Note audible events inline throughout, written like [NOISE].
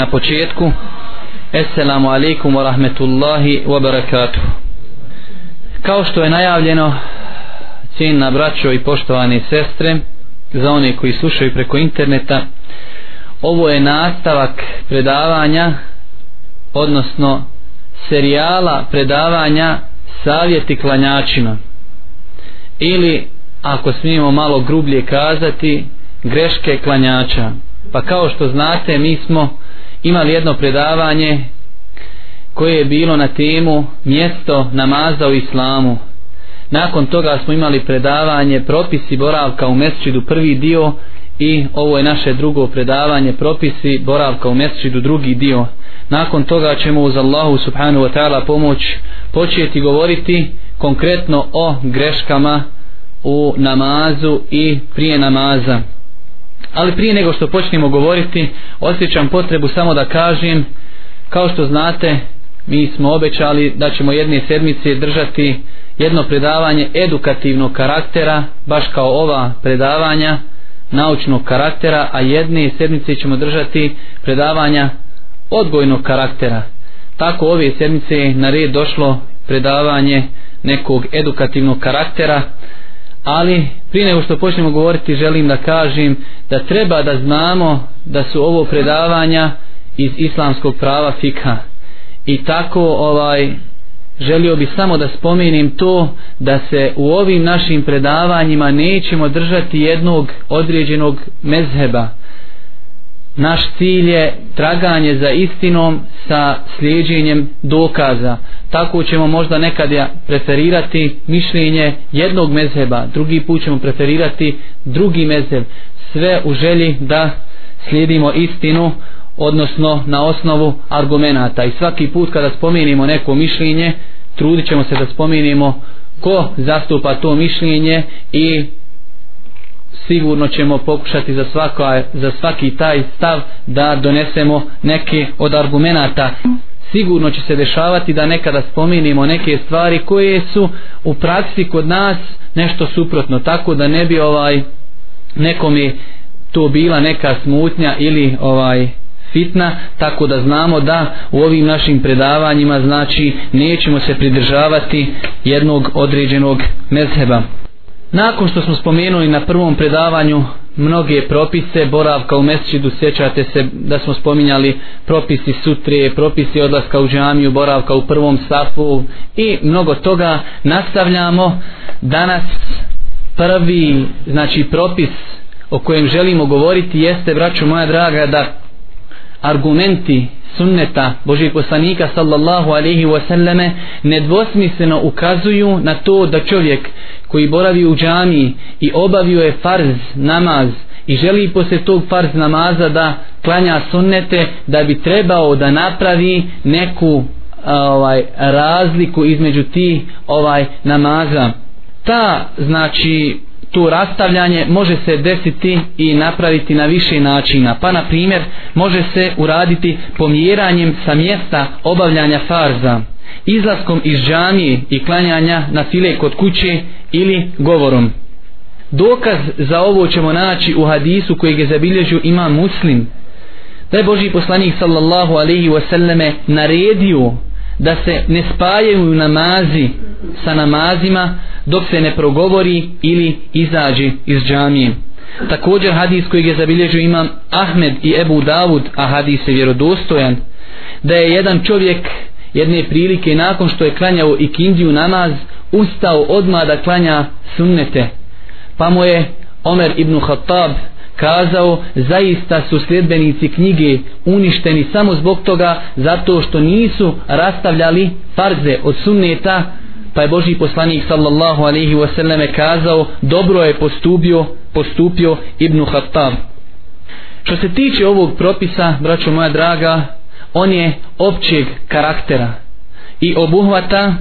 na početku. Esselamu alaikum wa rahmetullahi wa barakatuh. Kao što je najavljeno cijenna braćo i poštovane sestre za one koji slušaju preko interneta ovo je nastavak predavanja odnosno serijala predavanja savjeti klanjačima. Ili ako smijemo malo grublje kazati greške klanjača. Pa kao što znate mi smo imali jedno predavanje koje je bilo na temu mjesto namaza u islamu? Nakon toga smo imali predavanje propisi boravka u mesčidu prvi dio i ovo je naše drugo predavanje propisi boravka u mesčidu drugi dio. Nakon toga ćemo uz Allahu subhanahu wa ta'ala pomoć početi govoriti konkretno o greškama u namazu i prije namaza ali prije nego što počnemo govoriti osjećam potrebu samo da kažem kao što znate mi smo obećali da ćemo jedne sedmice držati jedno predavanje edukativnog karaktera baš kao ova predavanja naučnog karaktera a jedne sedmice ćemo držati predavanja odgojnog karaktera. Tako ove sedmice na red došlo predavanje nekog edukativnog karaktera ali prije nego što počnemo govoriti želim da kažem da treba da znamo da su ovo predavanja iz islamskog prava fika i tako ovaj želio bih samo da spomenim to da se u ovim našim predavanjima nećemo držati jednog određenog mezheba naš cilj je traganje za istinom sa slijedženjem dokaza. Tako ćemo možda nekad ja preferirati mišljenje jednog mezheba drugi put ćemo preferirati drugi mezheb. Sve u želji da slijedimo istinu odnosno na osnovu argumenata. I svaki put kada spomenimo neko mišljenje trudit ćemo se da spomenimo ko zastupa to mišljenje i sigurno ćemo pokušati za, svako, za svaki taj stav da donesemo neke od argumenata. Sigurno će se dešavati da nekada spominimo neke stvari koje su u praksi kod nas nešto suprotno tako da ne bi ovaj nekome to bila neka smutnja ili ovaj fitna tako da znamo da u ovim našim predavanjima znači nećemo se pridržavati jednog određenog mezheba nakon što smo spomenuli na prvom predavanju mnoge propise boravka u mesčidu sjećate se da smo spominjali propisi sutrije, propisi odlaska u džamiju boravka u prvom safu i mnogo toga nastavljamo. Danas prvi znači propis o kojem želimo govoriti jeste braćo moja draga da argumenti sunneta Božijeg poslanika sallallahu alaihi wasallame nedvosmisleno ukazuju na to da čovjek koji boravi u džamiji i obavio je farz namaz i želi posle tog farz namaza da klanja sunnete da bi trebao da napravi neku ovaj razliku između ti ovaj namaza. Ta znači to rastavljanje može se desiti i napraviti na više načina. Pa na primjer može se uraditi pomjeranjem sa mjesta obavljanja farza, izlaskom iz džamije i klanjanja na file kod kuće ili govorom. Dokaz za ovo ćemo naći u hadisu kojeg je zabilježio ima muslim. Da je Boži poslanik sallallahu alaihi wasallame naredio da se ne spajaju namazi sa namazima dok se ne progovori ili izađe iz džamije. Također hadis kojeg je zabilježio imam Ahmed i Ebu Davud, a hadis je vjerodostojan, da je jedan čovjek jedne prilike nakon što je klanjao i kindiju namaz, ustao odmah da klanja sunnete. Pa mu je Omer ibn Khattab kazao zaista su sljedbenici knjige uništeni samo zbog toga zato što nisu rastavljali farze od sunneta pa je Boži poslanik sallallahu alaihi wasallam kazao dobro je postupio postupio Ibnu Khattab. Što se tiče ovog propisa braćo moja draga on je općeg karaktera i obuhvata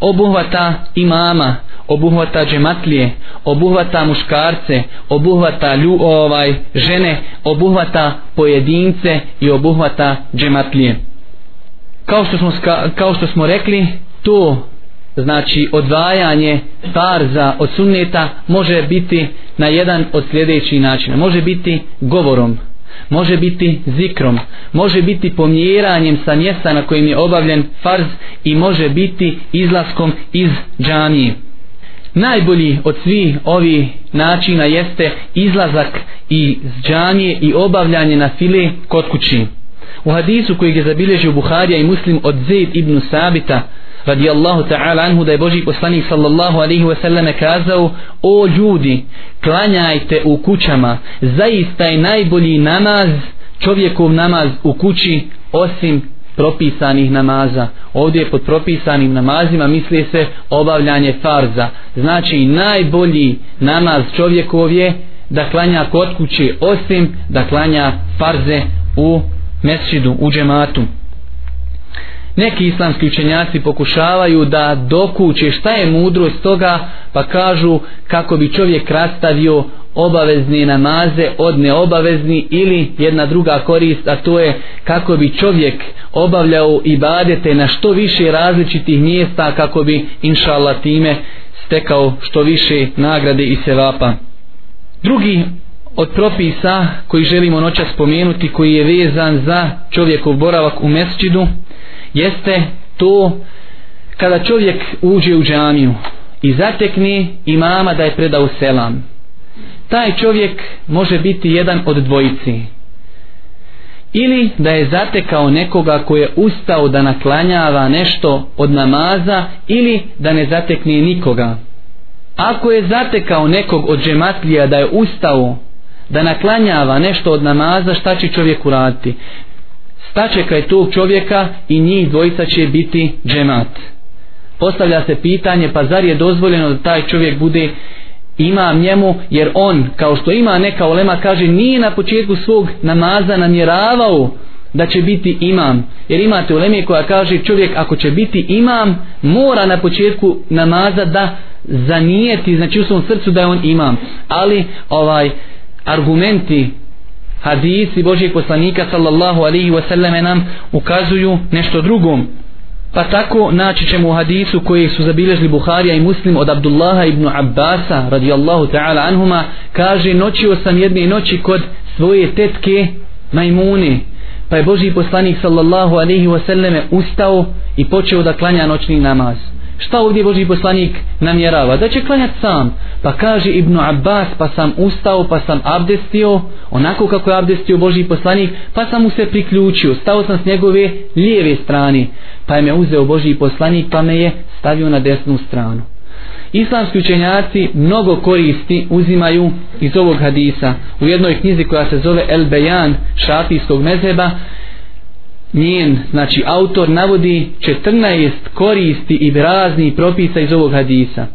obuhvata imama obuhvata džematlije, obuhvata muškarce, obuhvata lju, ovaj, žene, obuhvata pojedince i obuhvata džematlije. Kao što smo, kao što smo rekli, to znači odvajanje farza od sunneta može biti na jedan od sljedećih načina. Može biti govorom može biti zikrom, može biti pomjeranjem sa mjesta na kojem je obavljen farz i može biti izlaskom iz džamije. Najbolji od svih ovih načina jeste izlazak iz džamije i obavljanje na file kod kući. U hadisu koji je zabilježio Buharija i Muslim od Zaid ibn Sabita radijallahu ta'ala anhu da je Boži poslanik sallallahu alaihi wa sallam kazao o ljudi klanjajte u kućama. Zaista je najbolji namaz čovjekov namaz u kući osim propisanih namaza. Ovdje pod propisanim namazima misli se obavljanje farza. Znači najbolji namaz čovjekov je da klanja kod kuće osim da klanja farze u mesčidu, u džematu neki islamski učenjaci pokušavaju da dokuće šta je mudrost toga pa kažu kako bi čovjek rastavio obavezne namaze od neobavezni ili jedna druga korist a to je kako bi čovjek obavljao ibadete na što više različitih mjesta kako bi inša time stekao što više nagrade i sevapa. Drugi od propisa koji želimo noća spomenuti koji je vezan za čovjekov boravak u mesčidu jeste to kada čovjek uđe u džamiju i zatekne imama da je predao selam. Taj čovjek može biti jedan od dvojici ili da je zatekao nekoga ko je ustao da naklanjava nešto od namaza ili da ne zatekne nikoga. Ako je zatekao nekog od džematlija da je ustao da naklanjava nešto od namaza šta će čovjek uraditi? Staće kraj tog čovjeka i njih dvojica će biti džemat. Postavlja se pitanje pa zar je dozvoljeno da taj čovjek bude imam njemu jer on kao što ima neka olema kaže nije na početku svog namaza namjeravao da će biti imam. Jer imate uleme koja kaže čovjek ako će biti imam mora na početku namaza da zanijeti znači u svom srcu da je on imam. Ali ovaj argumenti hadisi Božijeg poslanika sallallahu alihi wa sallam nam ukazuju nešto drugom. Pa tako naći ćemo u hadisu koji su zabilježili Buharija i Muslim od Abdullaha ibn Abbasa radijallahu ta'ala anhuma kaže noćio sam jedne noći kod svoje tetke majmune. Pa je Božiji poslanik sallallahu alaihi wa sallam ustao i počeo da klanja noćni namaz šta ovdje Boži poslanik namjerava? Da će klanjati sam. Pa kaže Ibn Abbas pa sam ustao pa sam abdestio. Onako kako je abdestio Boži poslanik pa sam mu se priključio. Stao sam s njegove lijeve strane pa je me uzeo Boži poslanik pa me je stavio na desnu stranu. Islamski učenjaci mnogo koristi uzimaju iz ovog hadisa. U jednoj knjizi koja se zove El Bejan šafijskog mezeba njen, znači autor navodi 14 koristi i razni propisa iz ovog hadisa.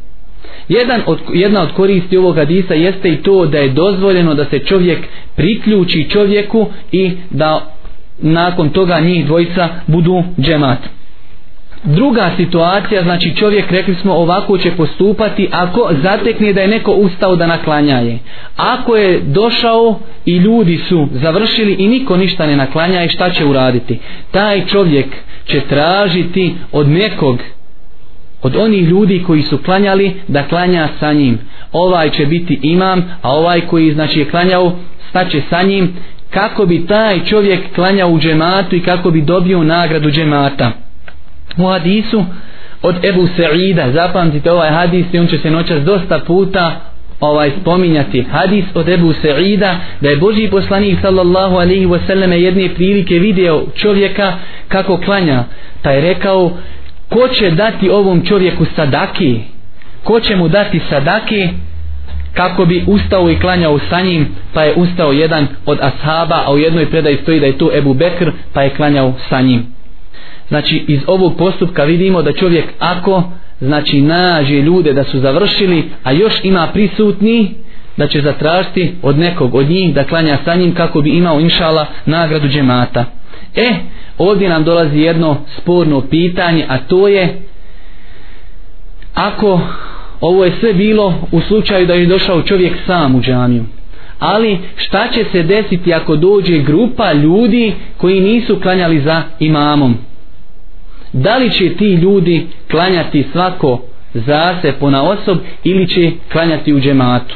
Jedan od, jedna od koristi ovog hadisa jeste i to da je dozvoljeno da se čovjek priključi čovjeku i da nakon toga njih dvojica budu džemat. Druga situacija, znači čovjek rekli smo ovako će postupati ako zatekne da je neko ustao da naklanjaje. Ako je došao i ljudi su završili i niko ništa ne naklanjaje, šta će uraditi? Taj čovjek će tražiti od nekog od onih ljudi koji su klanjali da klanja sa njim. Ovaj će biti imam, a ovaj koji znači je klanjao staće sa njim kako bi taj čovjek klanjao u džematu i kako bi dobio nagradu džemata u hadisu od Ebu Sa'ida zapamtite ovaj hadis i on će se noćas dosta puta ovaj spominjati. Hadis od Ebu Sa'ida da je Boži poslanik sallallahu alaihi wasallam jedne prilike video čovjeka kako klanja pa je rekao ko će dati ovom čovjeku sadaki ko će mu dati sadaki kako bi ustao i klanjao sa njim pa je ustao jedan od ashaba a u jednoj predaji stoji da je to Ebu Bekr pa je klanjao sa njim znači iz ovog postupka vidimo da čovjek ako znači nađe ljude da su završili a još ima prisutni da će zatražiti od nekog od njih da klanja sa njim kako bi imao inšala nagradu džemata. E ovdje nam dolazi jedno sporno pitanje a to je ako ovo je sve bilo u slučaju da je došao čovjek sam u džamiju ali šta će se desiti ako dođe grupa ljudi koji nisu klanjali za imamom? Da li će ti ljudi klanjati svako za se pona osob ili će klanjati u džematu?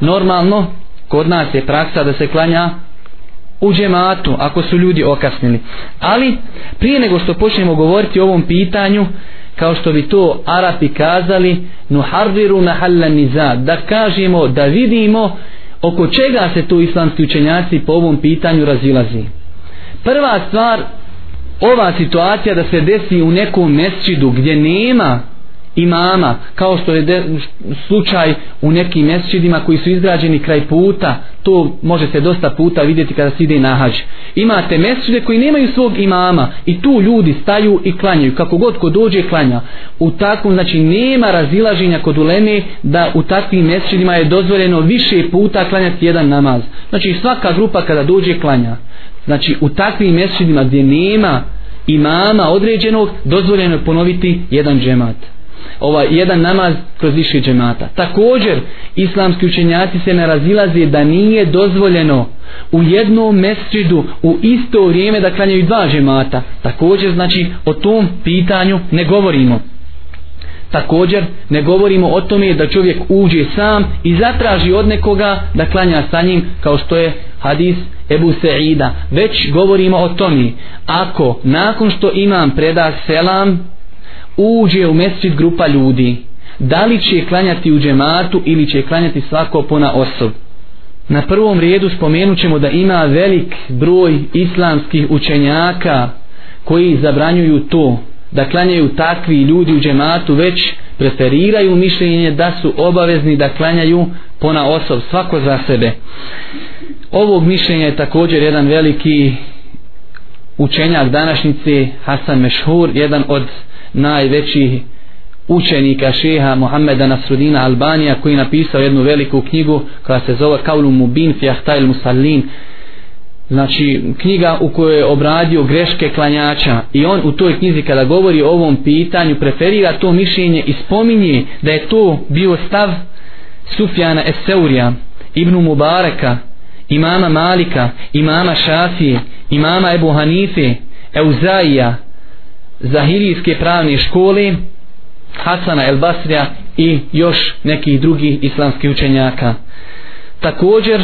Normalno kod nas je praksa da se klanja u džematu ako su ljudi okasnili. Ali prije nego što počnemo govoriti o ovom pitanju kao što bi to Arapi kazali nuharriru mahalla niza da kažemo da vidimo oko čega se tu islamski učenjaci po ovom pitanju razilazi. Prva stvar ova situacija da se desi u nekom mesčidu gdje nema imama kao što je de, slučaj u nekim mesčidima koji su izgrađeni kraj puta to može se dosta puta vidjeti kada se ide na hađ. Imate mesčide koji nemaju svog imama i tu ljudi staju i klanjaju kako god ko dođe klanja. U takvom znači nema razilaženja kod uleme da u takvim mesčidima je dozvoljeno više puta klanjati jedan namaz. Znači svaka grupa kada dođe klanja znači u takvim mesčidima gdje nema imama određenog dozvoljeno je ponoviti jedan džemat ovaj jedan namaz kroz više džemata. Također, islamski učenjaci se ne razilaze da nije dozvoljeno u jednom mesčidu u isto vrijeme da klanjaju dva džemata. Također, znači, o tom pitanju ne govorimo. Također, ne govorimo o tome da čovjek uđe sam i zatraži od nekoga da klanja sa njim kao što je hadis Ebu Seida. Već govorimo o tome. Ako nakon što imam preda selam, uđe u mesčit grupa ljudi da li će klanjati u džematu ili će klanjati svako pona osob na prvom redu spomenut ćemo da ima velik broj islamskih učenjaka koji zabranjuju to da klanjaju takvi ljudi u džematu već preferiraju mišljenje da su obavezni da klanjaju pona osob svako za sebe. Ovog mišljenja je također jedan veliki učenjak današnjice Hasan Mešhur jedan od najvećih učenika šeha Mohameda Nasrudina Albanija koji je napisao jednu veliku knjigu koja se zove Kaulu Mubin Fjahtajl Musallin znači knjiga u kojoj je obradio greške klanjača i on u toj knjizi kada govori o ovom pitanju preferira to mišljenje i spominje da je to bio stav Sufjana Eseurija Ibnu Mubareka imama Malika imama Šafije imama Ebu Hanife Euzaija zahirijske pravne škole Hasana el Basrija i još nekih drugih islamskih učenjaka. Također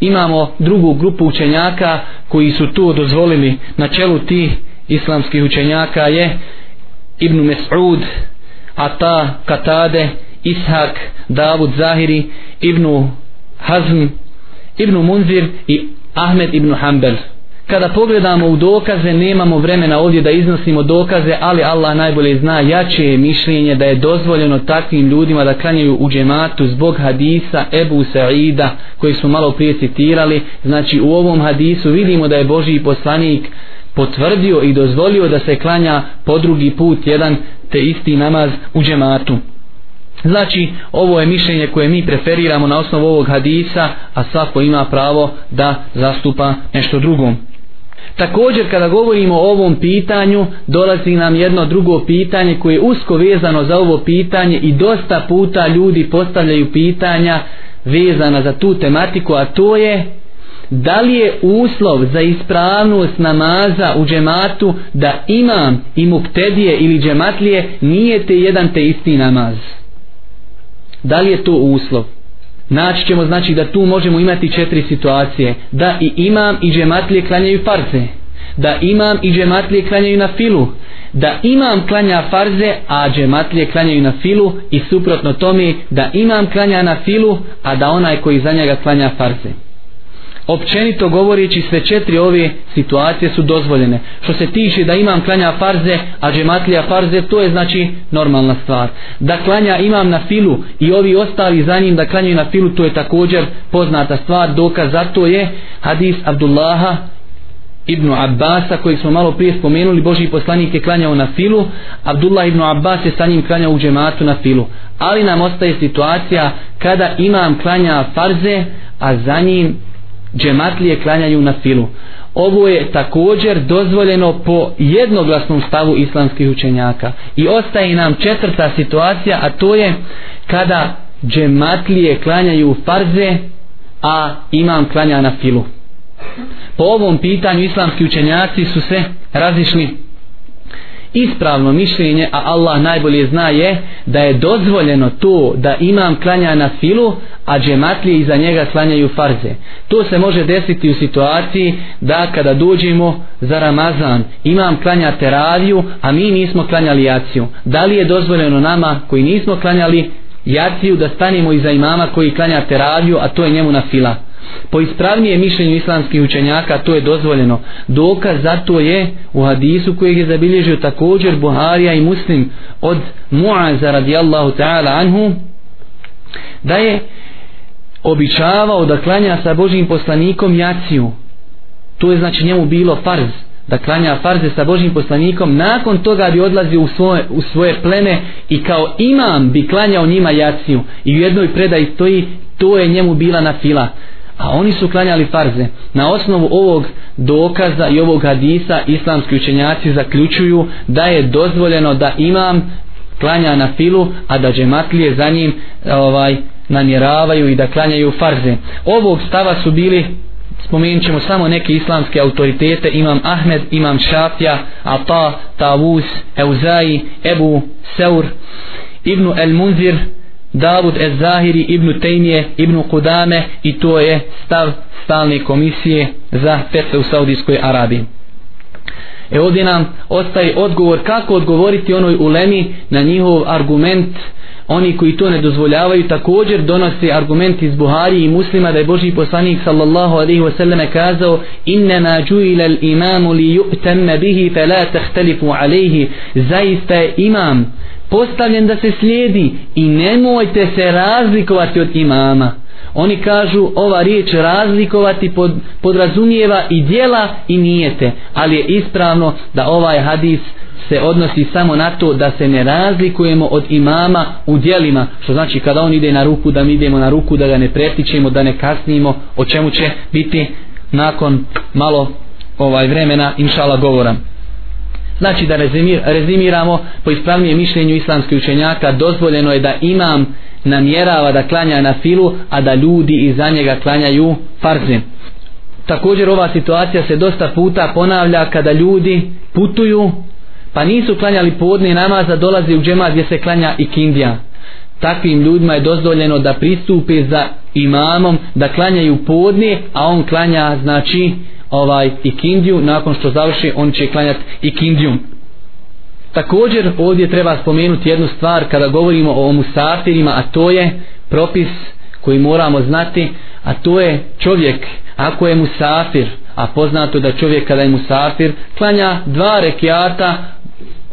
imamo drugu grupu učenjaka koji su to dozvolili. Na čelu tih islamskih učenjaka je Ibn Mes'ud Ata Katade Ishak Davud Zahiri Ibn Hazm Ibn Munzir i Ahmed Ibn Hanbel kada pogledamo u dokaze nemamo vremena ovdje da iznosimo dokaze ali Allah najbolje zna jače je mišljenje da je dozvoljeno takvim ljudima da klanjaju u džematu zbog hadisa Ebu Sa'ida koji smo malo prije citirali znači u ovom hadisu vidimo da je Boži poslanik potvrdio i dozvolio da se klanja po drugi put jedan te isti namaz u džematu Znači, ovo je mišljenje koje mi preferiramo na osnovu ovog hadisa, a svako ima pravo da zastupa nešto drugom. Također kada govorimo o ovom pitanju dolazi nam jedno drugo pitanje koje je usko vezano za ovo pitanje i dosta puta ljudi postavljaju pitanja vezana za tu tematiku a to je da li je uslov za ispravnost namaza u džematu da imam i muktedije ili džematlije nije te jedan te isti namaz? Da li je to uslov? Naći ćemo znači da tu možemo imati četiri situacije. Da i imam i džematlije klanjaju farze. Da imam i džematlije klanjaju na filu. Da imam klanja farze a džematlije klanjaju na filu i suprotno tome da imam klanja na filu a da onaj koji za njega klanja farze općenito govoreći sve četiri ove situacije su dozvoljene. Što se tiče da imam klanja farze a džematlija farze to je znači normalna stvar. Da klanja imam na filu i ovi ostali za njim da klanjaju na filu to je također poznata stvar. Dokaz za to je hadis Abdullaha Ibnu Abbasa kojeg smo malo prije spomenuli. Boži poslanik je klanjao na filu Abdullah ibn Abbas je sa njim klanjao u džematu na filu. Ali nam ostaje situacija kada imam klanja farze a za njim džematlije klanjaju na filu. Ovo je također dozvoljeno po jednoglasnom stavu islamskih učenjaka. I ostaje nam četvrta situacija, a to je kada džematlije klanjaju farze, a imam klanja na filu. Po ovom pitanju islamski učenjaci su se razišli ispravno mišljenje a Allah najbolje zna je da je dozvoljeno to da imam klanja na filu a džematlije iza njega klanjaju farze. To se može desiti u situaciji da kada dođemo za Ramazan imam klanja teraviju a mi nismo klanjali jaciju. Da li je dozvoljeno nama koji nismo klanjali jaciju da stanemo iza imama koji klanja teraviju a to je njemu na fila? Po ispravnije mišljenju islamskih učenjaka to je dozvoljeno. Dokaz za to je u hadisu kojeg je zabilježio također Buharija i Muslim od Muaza radijallahu ta'ala anhu da je običavao da klanja sa Božim poslanikom jaciju. To je znači njemu bilo farz da klanja farze sa Božim poslanikom. Nakon toga bi odlazio u svoje, u svoje plene i kao imam bi klanjao njima jaciju. I u jednoj predaji stoji to je njemu bila na fila a oni su klanjali farze. Na osnovu ovog dokaza i ovog hadisa islamski učenjaci zaključuju da je dozvoljeno da imam klanja na filu a da džematlije za njim ovaj namjeravaju i da klanjaju farze. Ovog stava su bili spomenut ćemo samo neke islamske autoritete imam Ahmed, imam Šafja Ata, Tavus, Euzai Ebu Seur Ibnu El Munzir Davud Ez Zahiri, ibn Tejnije, ibn Kudame i to je stav stalne komisije za fetve u Saudijskoj Arabiji. E ovdje nam ostaje odgovor kako odgovoriti onoj ulemi na njihov argument oni koji to ne dozvoljavaju također donose argument iz Buhari i muslima da je Boži poslanik sallallahu alaihi wa sallam kazao innama juila al imamu li yu'tamma bihi fe la tahtalifu alaihi zaista je imam postavljen da se slijedi i nemojte se razlikovati od imama. Oni kažu ova riječ razlikovati pod, podrazumijeva i dijela i nijete ali je ispravno da ovaj hadis se odnosi samo na to da se ne razlikujemo od imama u dijelima što znači kada on ide na ruku da mi idemo na ruku da ga ne pretičemo da ne kasnimo o čemu će biti nakon malo ovaj vremena inšala govora. Znači da rezimir, rezimiramo po ispravnijem mišljenju islamskih učenjaka dozvoljeno je da imam namjerava da klanja na filu, a da ljudi iza njega klanjaju farze. Također ova situacija se dosta puta ponavlja kada ljudi putuju pa nisu klanjali podne namaza dolazi u džema gdje se klanja i kindija. Takvim ljudima je dozvoljeno da pristupe za imamom da klanjaju podne, a on klanja znači ovaj ikindiju nakon što završi on će klanjati ikindijum također ovdje treba spomenuti jednu stvar kada govorimo o musafirima a to je propis koji moramo znati a to je čovjek ako je musafir a poznato da čovjek kada je musafir klanja dva rekiata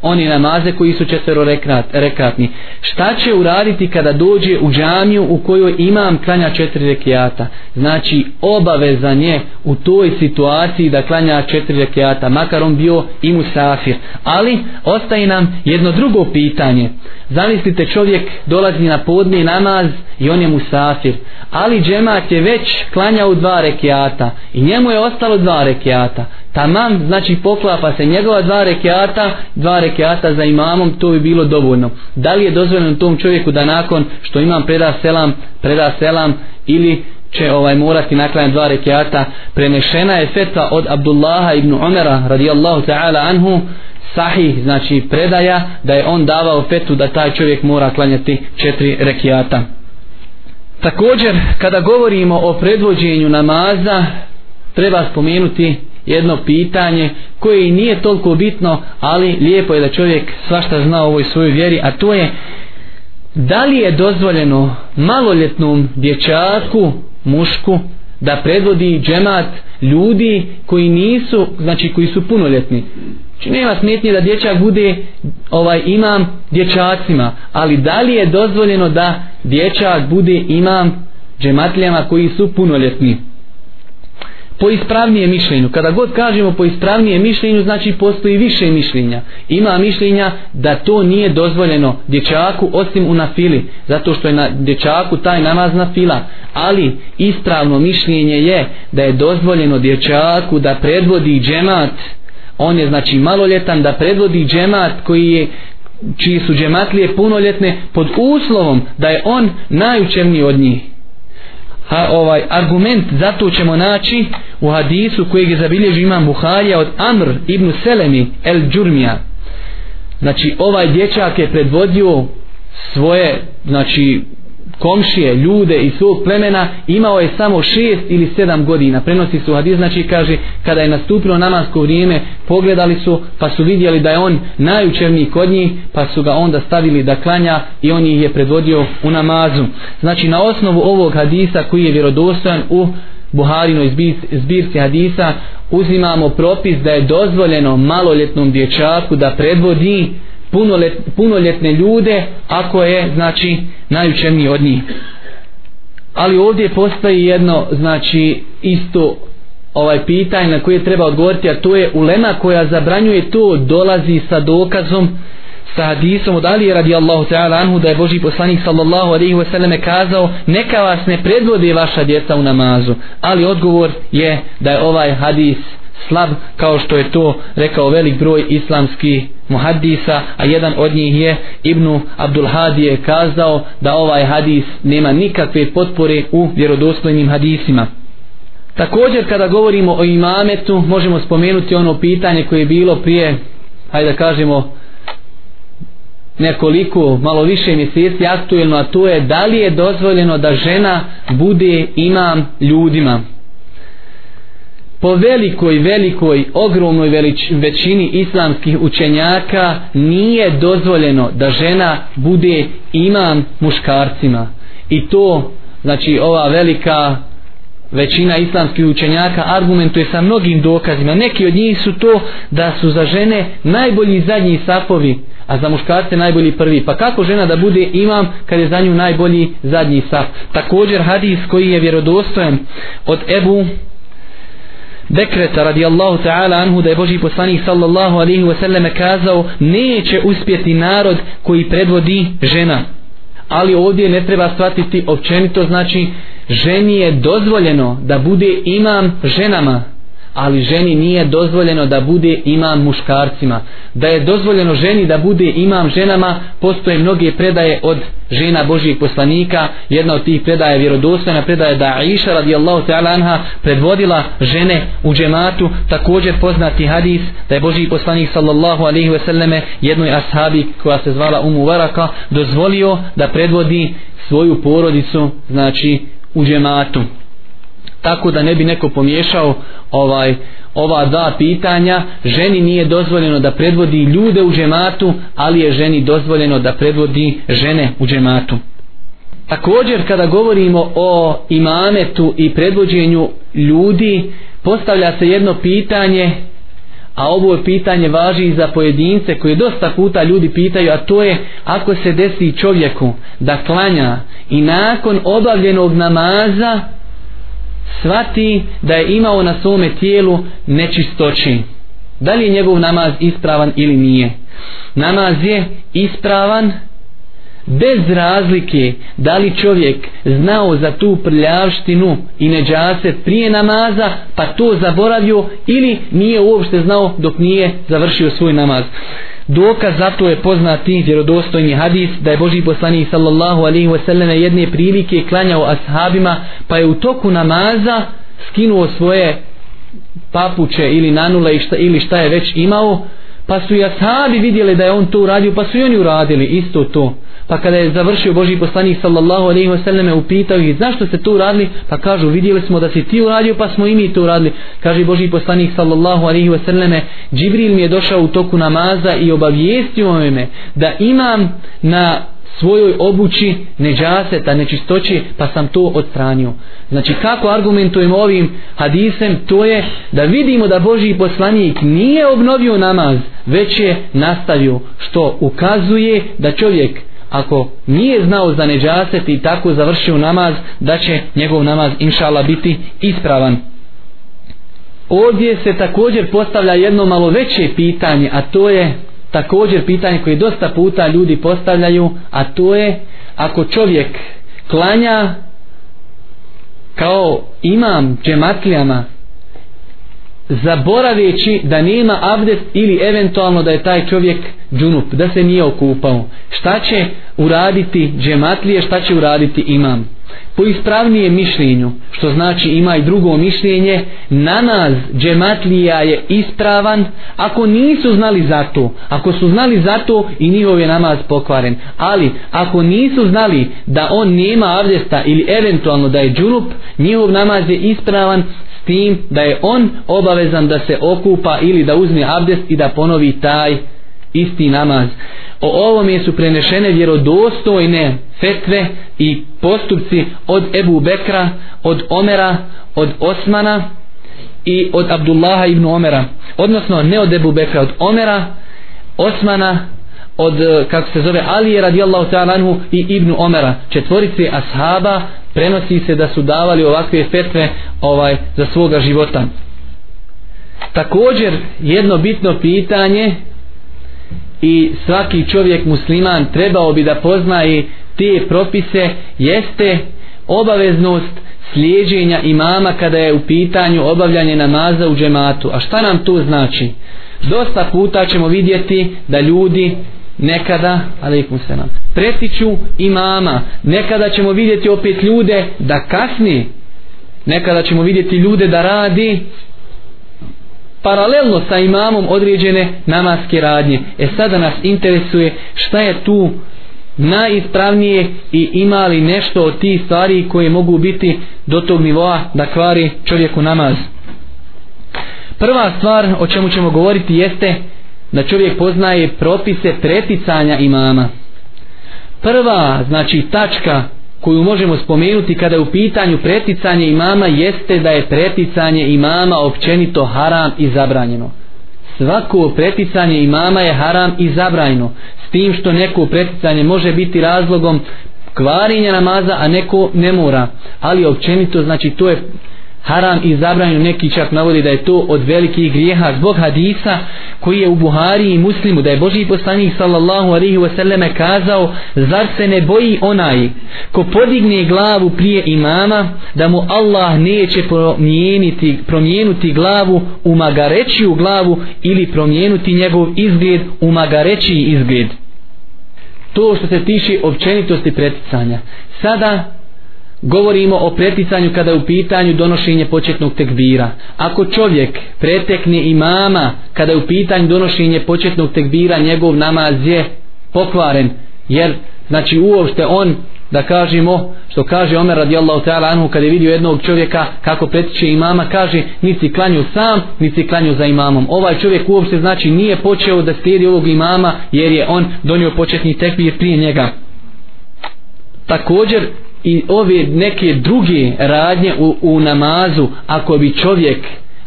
oni namaze koji su četvero rekrat, rekatni. Šta će uraditi kada dođe u džamiju u kojoj imam klanja četiri rekiata? Znači obavezan je u toj situaciji da klanja četiri rekiata, makar on bio i musafir. Ali ostaje nam jedno drugo pitanje. Zamislite čovjek dolazi na podni namaz i on je musafir. Ali džemat je već klanjao dva rekiata i njemu je ostalo dva rekiata tamam znači poklapa se njegova dva rekiata dva rekiata za imamom to bi bilo dovoljno. Da li je dozvoljeno tom čovjeku da nakon što imam preda selam preda selam ili će ovaj morati naklanjati dva rekiata? Prenešena je fetva od Abdullaha ibn Umera radijallahu ta'ala anhu sahih znači predaja da je on davao fetu da taj čovjek mora klanjati četiri rekiata. Također kada govorimo o predvođenju namaza treba spomenuti jedno pitanje koje i nije toliko bitno, ali lijepo je da čovjek svašta zna o ovoj svojoj vjeri, a to je da li je dozvoljeno maloljetnom dječaku, mušku, da predvodi džemat ljudi koji nisu, znači koji su punoljetni. Znači nema smetnje da dječak bude ovaj imam dječacima, ali da li je dozvoljeno da dječak bude imam džematlijama koji su punoljetni? Po ispravnije mišljenju. Kada god kažemo po ispravnije mišljenju, znači postoji više mišljenja. Ima mišljenja da to nije dozvoljeno dječaku osim u nafili, zato što je na dječaku taj namaz na fila. Ali ispravno mišljenje je da je dozvoljeno dječaku da predvodi džemat, on je znači maloljetan da predvodi džemat koji je čiji su džematlije punoljetne pod uslovom da je on najučevniji od njih ha, ovaj argument zato ćemo naći u hadisu kojeg je zabilježi imam Buharija od Amr ibn Selemi el Džurmija znači ovaj dječak je predvodio svoje znači komšije, ljude iz svog plemena imao je samo šest ili sedam godina. Prenosi su hadis, znači kaže kada je nastupilo namasko vrijeme pogledali su pa su vidjeli da je on najučerniji kod njih pa su ga onda stavili da klanja i on ih je predvodio u namazu. Znači na osnovu ovog hadisa koji je vjerodostojan u Buharinoj zbirci hadisa uzimamo propis da je dozvoljeno maloljetnom dječaku da predvodi punolet, punoljetne ljude ako je znači najučeniji od njih. Ali ovdje postoji jedno znači isto ovaj pitanje na koje treba odgovoriti a to je ulema koja zabranjuje to dolazi sa dokazom sa hadisom od Ali radijallahu ta'ala anhu da je Boži poslanik sallallahu alaihi wa sallam kazao neka vas ne predvode vaša djeca u namazu. Ali odgovor je da je ovaj hadis slab kao što je to rekao velik broj islamskih muhaddisa a jedan od njih je Ibnu Abdul Hadi je kazao da ovaj hadis nema nikakve potpore u vjerodostojnim hadisima. Također kada govorimo o imametu možemo spomenuti ono pitanje koje je bilo prije hajde da kažemo nekoliko, malo više mjeseci aktuelno, a to je da li je dozvoljeno da žena bude imam ljudima po velikoj, velikoj, ogromnoj velič, većini islamskih učenjaka nije dozvoljeno da žena bude imam muškarcima. I to, znači ova velika većina islamskih učenjaka argumentuje sa mnogim dokazima. Neki od njih su to da su za žene najbolji zadnji safovi, a za muškarce najbolji prvi. Pa kako žena da bude imam kad je za nju najbolji zadnji saf? Također hadis koji je vjerodostojen od Ebu dekreta radijallahu ta'ala anhu da je Boži poslanik sallallahu alaihi wa sallam kazao neće uspjeti narod koji predvodi žena. Ali ovdje ne treba shvatiti općenito znači ženi je dozvoljeno da bude imam ženama ali ženi nije dozvoljeno da bude imam muškarcima. Da je dozvoljeno ženi da bude imam ženama postoje mnoge predaje od žena Božijeg poslanika. Jedna od tih predaja je vjerodostojna predaja da Aisha radijallahu ta'ala anha predvodila žene u džematu. Također poznati hadis da je Božiji poslanik sallallahu alaihi ve selleme jednoj ashabi koja se zvala Umu Varaka dozvolio da predvodi svoju porodicu znači u džematu tako da ne bi neko pomiješao ovaj ova dva pitanja. Ženi nije dozvoljeno da predvodi ljude u džematu ali je ženi dozvoljeno da predvodi žene u džematu. Također kada govorimo o imametu i predvođenju ljudi postavlja se jedno pitanje a ovo pitanje važi i za pojedince koje dosta puta ljudi pitaju a to je ako se desi čovjeku da klanja i nakon obavljenog namaza svati da je imao na svome tijelu nečistoći. Da li je njegov namaz ispravan ili nije? Namaz je ispravan bez razlike da li čovjek znao za tu prljavštinu i neđase prije namaza pa to zaboravio ili nije uopšte znao dok nije završio svoj namaz dokaz za to je poznati vjerodostojni hadis da je Boži poslanik sallallahu alaihi wasallam jedne prilike klanjao ashabima pa je u toku namaza skinuo svoje papuče ili nanule ili šta je već imao pa su i ashabi vidjeli da je on to uradio pa su i oni uradili isto to. Pa kada je završio Boži poslanik sallallahu alaihi wa sallam upitao ih zašto ste to uradili? Pa kažu vidjeli smo da si ti uradio pa smo i mi to uradili. Kaže Boži poslanik sallallahu alaihi wa sallam Džibril mi je došao u toku namaza i obavijestio me da imam na svojoj obući neđaseta, nečistoće, pa sam to odstranio. Znači kako argumentujemo ovim hadisem, to je da vidimo da Boži poslanik nije obnovio namaz, već je nastavio, što ukazuje da čovjek ako nije znao za neđaset i tako završio namaz, da će njegov namaz inšala biti ispravan. Ovdje se također postavlja jedno malo veće pitanje, a to je također pitanje koje dosta puta ljudi postavljaju, a to je ako čovjek klanja kao imam džematlijama zaboraveći da nema abdest ili eventualno da je taj čovjek džunup, da se nije okupao. Šta će uraditi džematlije, šta će uraditi imam? Po ispravnije mišljenju što znači ima i drugo mišljenje namaz džematlija je ispravan ako nisu znali za to. Ako su znali za to i njihov je namaz pokvaren. Ali ako nisu znali da on nema abdesta ili eventualno da je džunup njihov namaz je ispravan s tim da je on obavezan da se okupa ili da uzme abdest i da ponovi taj isti namaz o ovome su prenešene vjerodostojne fetve i postupci od Ebu Bekra, od Omera, od Osmana i od Abdullaha ibn Omera. Odnosno ne od Ebu Bekra, od Omera, Osmana, od eh, kako se zove Alije radijallahu ta'ala anhu i Ibn Omera. Četvorice ashaba prenosi se da su davali ovakve fetve ovaj za svoga života. Također jedno bitno pitanje i svaki čovjek musliman trebao bi da poznaje te propise jeste obaveznost slijeđenja imama kada je u pitanju obavljanje namaza u džematu. A šta nam to znači? Dosta puta ćemo vidjeti da ljudi nekada, alaikum se nam, pretiču imama. Nekada ćemo vidjeti opet ljude da kasni. Nekada ćemo vidjeti ljude da radi paralelno sa imamom određene namaske radnje. E sada nas interesuje šta je tu najispravnije i ima li nešto od tih stvari koje mogu biti do tog nivoa da kvari čovjeku namaz. Prva stvar o čemu ćemo govoriti jeste da čovjek poznaje propise preticanja imama. Prva, znači tačka koju možemo spomenuti kada je u pitanju preticanje imama jeste da je preticanje imama općenito haram i zabranjeno. Svako preticanje imama je haram i zabranjeno. S tim što neko preticanje može biti razlogom kvarinja namaza, a neko ne mora. Ali općenito, znači to je haram i zabranju neki čak navodi da je to od velikih grijeha zbog hadisa koji je u Buhari i Muslimu da je Boži poslanik sallallahu alaihi wasallame kazao zar se ne boji onaj ko podigne glavu prije imama da mu Allah neće promijeniti, promijenuti glavu u magarećiju glavu ili promijenuti njegov izgled u magarećiji izgled? To što se tiče općenitosti preticanja. Sada govorimo o preticanju kada je u pitanju donošenje početnog tekbira. Ako čovjek pretekne imama kada je u pitanju donošenje početnog tekbira, njegov namaz je pokvaren. Jer, znači, uopšte on, da kažemo, što kaže Omer radijallahu ta'ala anhu, kada je vidio jednog čovjeka kako pretiče imama, kaže, nisi klanju sam, nisi klanju za imamom. Ovaj čovjek uopšte, znači, nije počeo da slijedi ovog imama, jer je on donio početni tekbir prije njega. Također, i ove neke druge radnje u, u namazu ako bi čovjek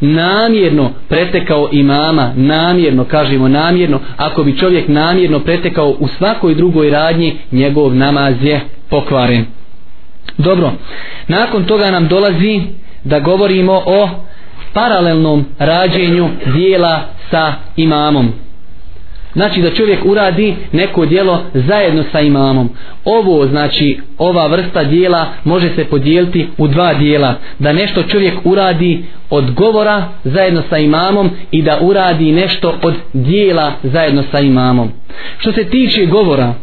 namjerno pretekao imama namjerno, kažemo namjerno ako bi čovjek namjerno pretekao u svakoj drugoj radnji njegov namaz je pokvaren. Dobro, nakon toga nam dolazi da govorimo o paralelnom rađenju dijela sa imamom. Znači da čovjek uradi neko dijelo zajedno sa imamom. Ovo znači ova vrsta dijela može se podijeliti u dva dijela. Da nešto čovjek uradi od govora zajedno sa imamom i da uradi nešto od dijela zajedno sa imamom. Što se tiče govora,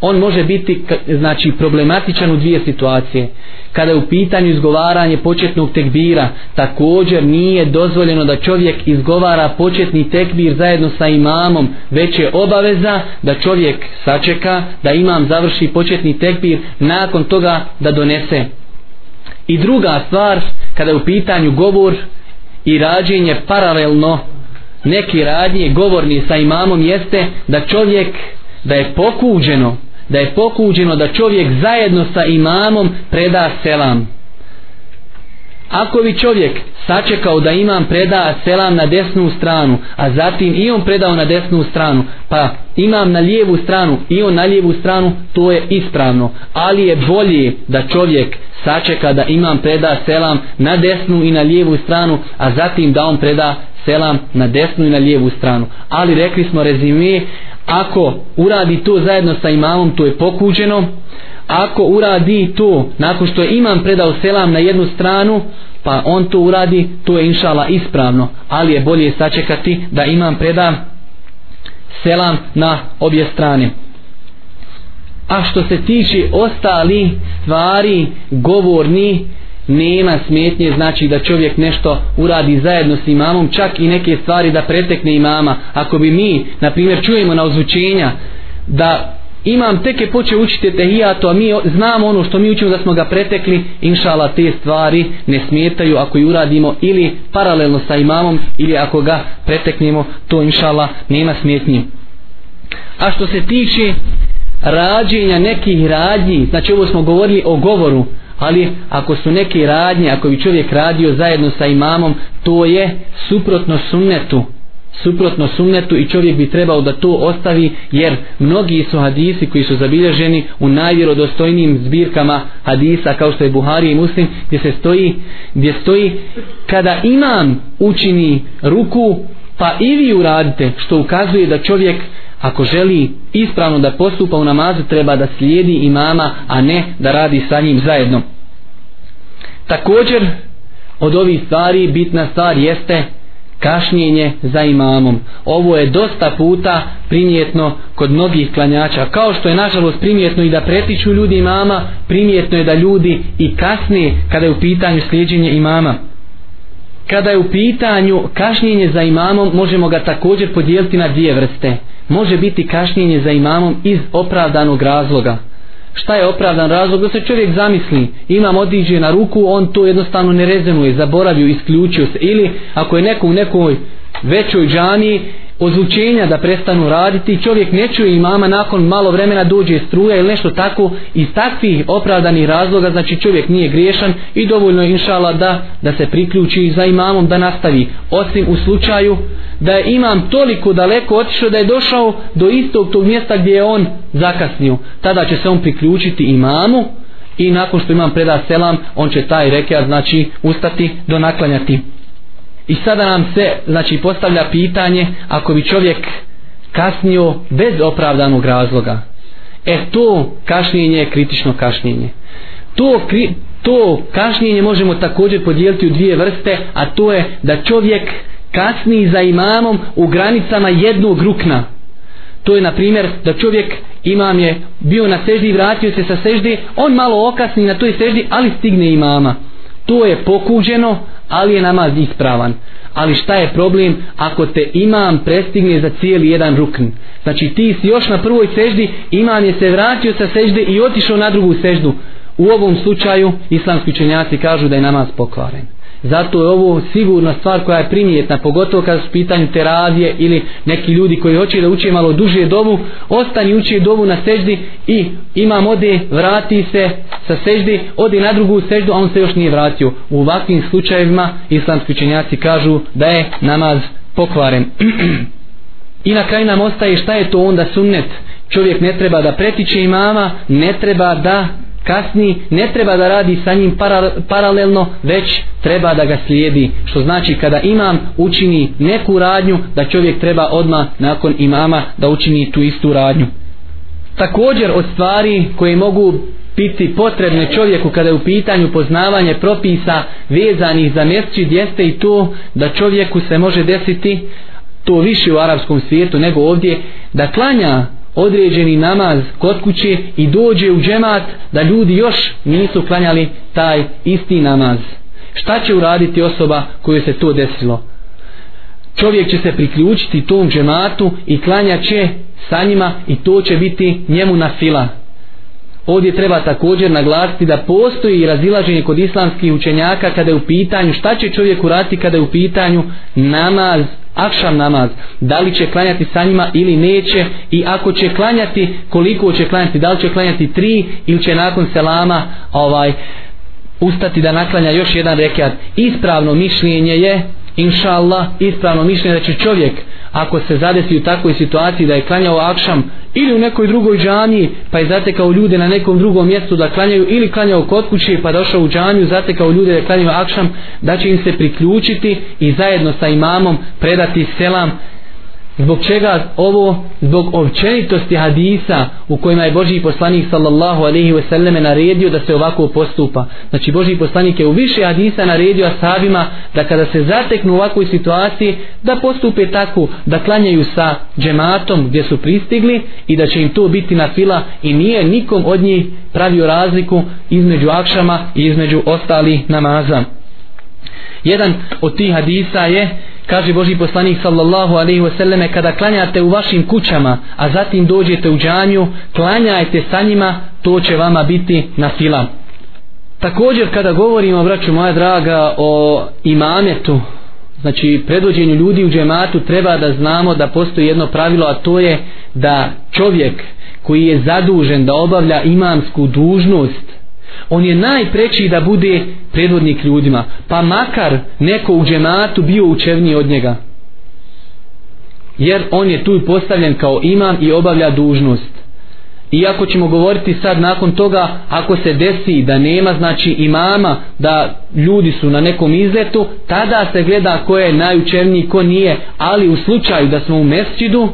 on može biti znači problematičan u dvije situacije. Kada je u pitanju izgovaranje početnog tekbira također nije dozvoljeno da čovjek izgovara početni tekbir zajedno sa imamom. Već je obaveza da čovjek sačeka da imam završi početni tekbir nakon toga da donese. I druga stvar kada je u pitanju govor i rađenje paralelno neki radnje govorni sa imamom jeste da čovjek da je pokuđeno da je pokuđeno da čovjek zajedno sa imamom preda selam. Ako bi čovjek sačekao da imam preda selam na desnu stranu, a zatim i on predao na desnu stranu, pa imam na lijevu stranu i on na lijevu stranu, to je ispravno. Ali je bolje da čovjek sačeka da imam preda selam na desnu i na lijevu stranu, a zatim da on preda selam na desnu i na lijevu stranu. Ali rekli smo rezime, ako uradi to zajedno sa imamom to je pokuđeno ako uradi to nakon što je imam predao selam na jednu stranu pa on to uradi to je inšala ispravno. Ali je bolje sačekati da imam preda selam na obje strane. A što se tiče ostali stvari govorni nema smetnje znači da čovjek nešto uradi zajedno s imamom čak i neke stvari da pretekne imama. Ako bi mi na primjer čujemo na ozvučenja da imam tek je poče učiti tehijatu, a mi znamo ono što mi učimo da smo ga pretekli. Inšala te stvari ne smetaju ako ju uradimo ili paralelno sa imamom ili ako ga preteknemo to inšala nema smetnje a što se tiče rađenja nekih radnji znači ovo smo govorili o govoru ali ako su neke radnje ako bi čovjek radio zajedno sa imamom to je suprotno sunnetu suprotno sunnetu i čovjek bi trebao da to ostavi jer mnogi su hadisi koji su zabilježeni u najvjerodostojnijim zbirkama hadisa kao što je Buhari i Muslim gdje se stoji gdje stoji kada imam učini ruku pa i vi uradite što ukazuje da čovjek ako želi ispravno da postupa u namazu treba da slijedi imama a ne da radi sa njim zajedno. Također od ovih stvari bitna stvar jeste kašnjenje za imamom. Ovo je dosta puta primjetno kod mnogih klanjača. Kao što je nažalost primjetno i da pretiču ljudi imama primjetno je da ljudi i kasne kada je u pitanju slijedženje imama. Kada je u pitanju kašnjenje za imamom možemo ga također podijeliti na dvije vrste. Može biti kašnjenje za imamom iz opravdanog razloga šta je opravdan razlog da se čovjek zamisli? Imam odiđe na ruku on to jednostavno ne rezenuje zaboravio isključio se. Ili ako je neko u nekoj većoj džani ozvučenja da prestanu raditi čovjek ne čuje imama nakon malo vremena dođe struja ili nešto tako iz takvih opravdanih razloga znači čovjek nije griješan i dovoljno je inšala da, da se priključi za imamom da nastavi. Osim u slučaju da je imam toliko daleko otišao da je došao do istog tog mjesta gdje je on zakasnio. Tada će se on priključiti imamu i nakon što imam preda selam on će taj rekiat znači ustati do naklanjati I sada nam se znači postavlja pitanje ako bi čovjek kasnio bez opravdanog razloga. E to kašnjenje je kritično kašnjenje. To, kri, to kašnjenje možemo također podijeliti u dvije vrste, a to je da čovjek kasni za imamom u granicama jednog rukna. To je na primjer da čovjek imam je bio na seždi i vratio se sa seždi, on malo okasni na toj seždi, ali stigne imama. To je pokuđeno, ali je namaz ispravan. Ali šta je problem ako te imam prestigne za cijeli jedan rukn? Znači ti si još na prvoj seždi, imam je se vratio sa sežde i otišao na drugu seždu. U ovom slučaju islamski učenjaci kažu da je namaz pokvaren. Zato je ovo sigurna stvar koja je primjetna, pogotovo kada su pitanju terazije ili neki ljudi koji hoće da uče malo duže dovu, ostani uči dovu na seždi i imam ode, vrati se sa seždi, ode na drugu seždu, a on se još nije vratio. U ovakvim slučajevima islamski učenjaci kažu da je namaz pokvaren. [CLEARS THROAT] I na kraju nam ostaje šta je to onda sunnet. Čovjek ne treba da pretiče imama, ne treba da kasni, ne treba da radi sa njim para, paralelno, već treba da ga slijedi. Što znači kada imam učini neku radnju, da čovjek treba odma nakon imama da učini tu istu radnju. Također od stvari koje mogu biti potrebne čovjeku kada je u pitanju poznavanje propisa vezanih za mesčid jeste i to da čovjeku se može desiti to više u arapskom svijetu nego ovdje da klanja određeni namaz kod kuće i dođe u džemat da ljudi još nisu klanjali taj isti namaz. Šta će uraditi osoba koju se to desilo? Čovjek će se priključiti tom džematu i klanja će sa njima i to će biti njemu na fila. Ovdje treba također naglasiti da postoji razilaženje kod islamskih učenjaka kada je u pitanju šta će čovjek urati kada je u pitanju namaz akšam namaz, da li će klanjati sa njima ili neće i ako će klanjati, koliko će klanjati, da li će klanjati tri ili će nakon selama ovaj ustati da naklanja još jedan rekat. Ispravno mišljenje je, inša Allah, ispravno mišljenje da će čovjek ako se zadesi u takvoj situaciji da je klanjao akšam ili u nekoj drugoj džamiji pa je zatekao ljude na nekom drugom mjestu da klanjaju ili klanjao kod kuće pa došao u džamiju zatekao ljude da klanjaju akšam da će im se priključiti i zajedno sa imamom predati selam Zbog čega ovo? Zbog općenitosti hadisa u kojima je Boži poslanik sallallahu alaihi ve selleme naredio da se ovako postupa. Znači Boži poslanik je u više hadisa naredio ashabima da kada se zateknu u ovakvoj situaciji da postupe tako da klanjaju sa džematom gdje su pristigli i da će im to biti na fila i nije nikom od njih pravio razliku između akšama i između ostalih namaza. Jedan od tih hadisa je kaže Boži poslanik sallallahu alaihi wasallame kada klanjate u vašim kućama a zatim dođete u džanju klanjajte sa njima to će vama biti na fila također kada govorimo braću moja draga o imametu znači predvođenju ljudi u džematu treba da znamo da postoji jedno pravilo a to je da čovjek koji je zadužen da obavlja imamsku dužnost on je najpreći da bude predvodnik ljudima. Pa makar neko u džematu bio učevniji od njega. Jer on je tu postavljen kao imam i obavlja dužnost. Iako ćemo govoriti sad nakon toga ako se desi da nema znači imama da ljudi su na nekom izletu tada se gleda ko je najučevniji ko nije. Ali u slučaju da smo u mesčidu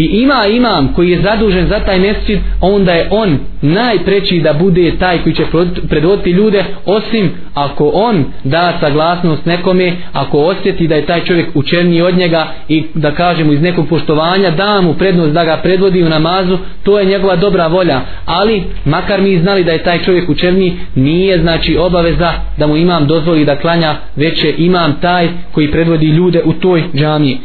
i ima imam koji je zadužen za taj mesčid onda je on najpreći da bude taj koji će predvoditi ljude osim ako on da saglasnost nekome ako osjeti da je taj čovjek učerniji od njega i da kažemo iz nekog poštovanja da mu prednost da ga predvodi u namazu to je njegova dobra volja. Ali makar mi znali da je taj čovjek učerniji nije znači obaveza da mu imam dozvoli da klanja već je imam taj koji predvodi ljude u toj džamiji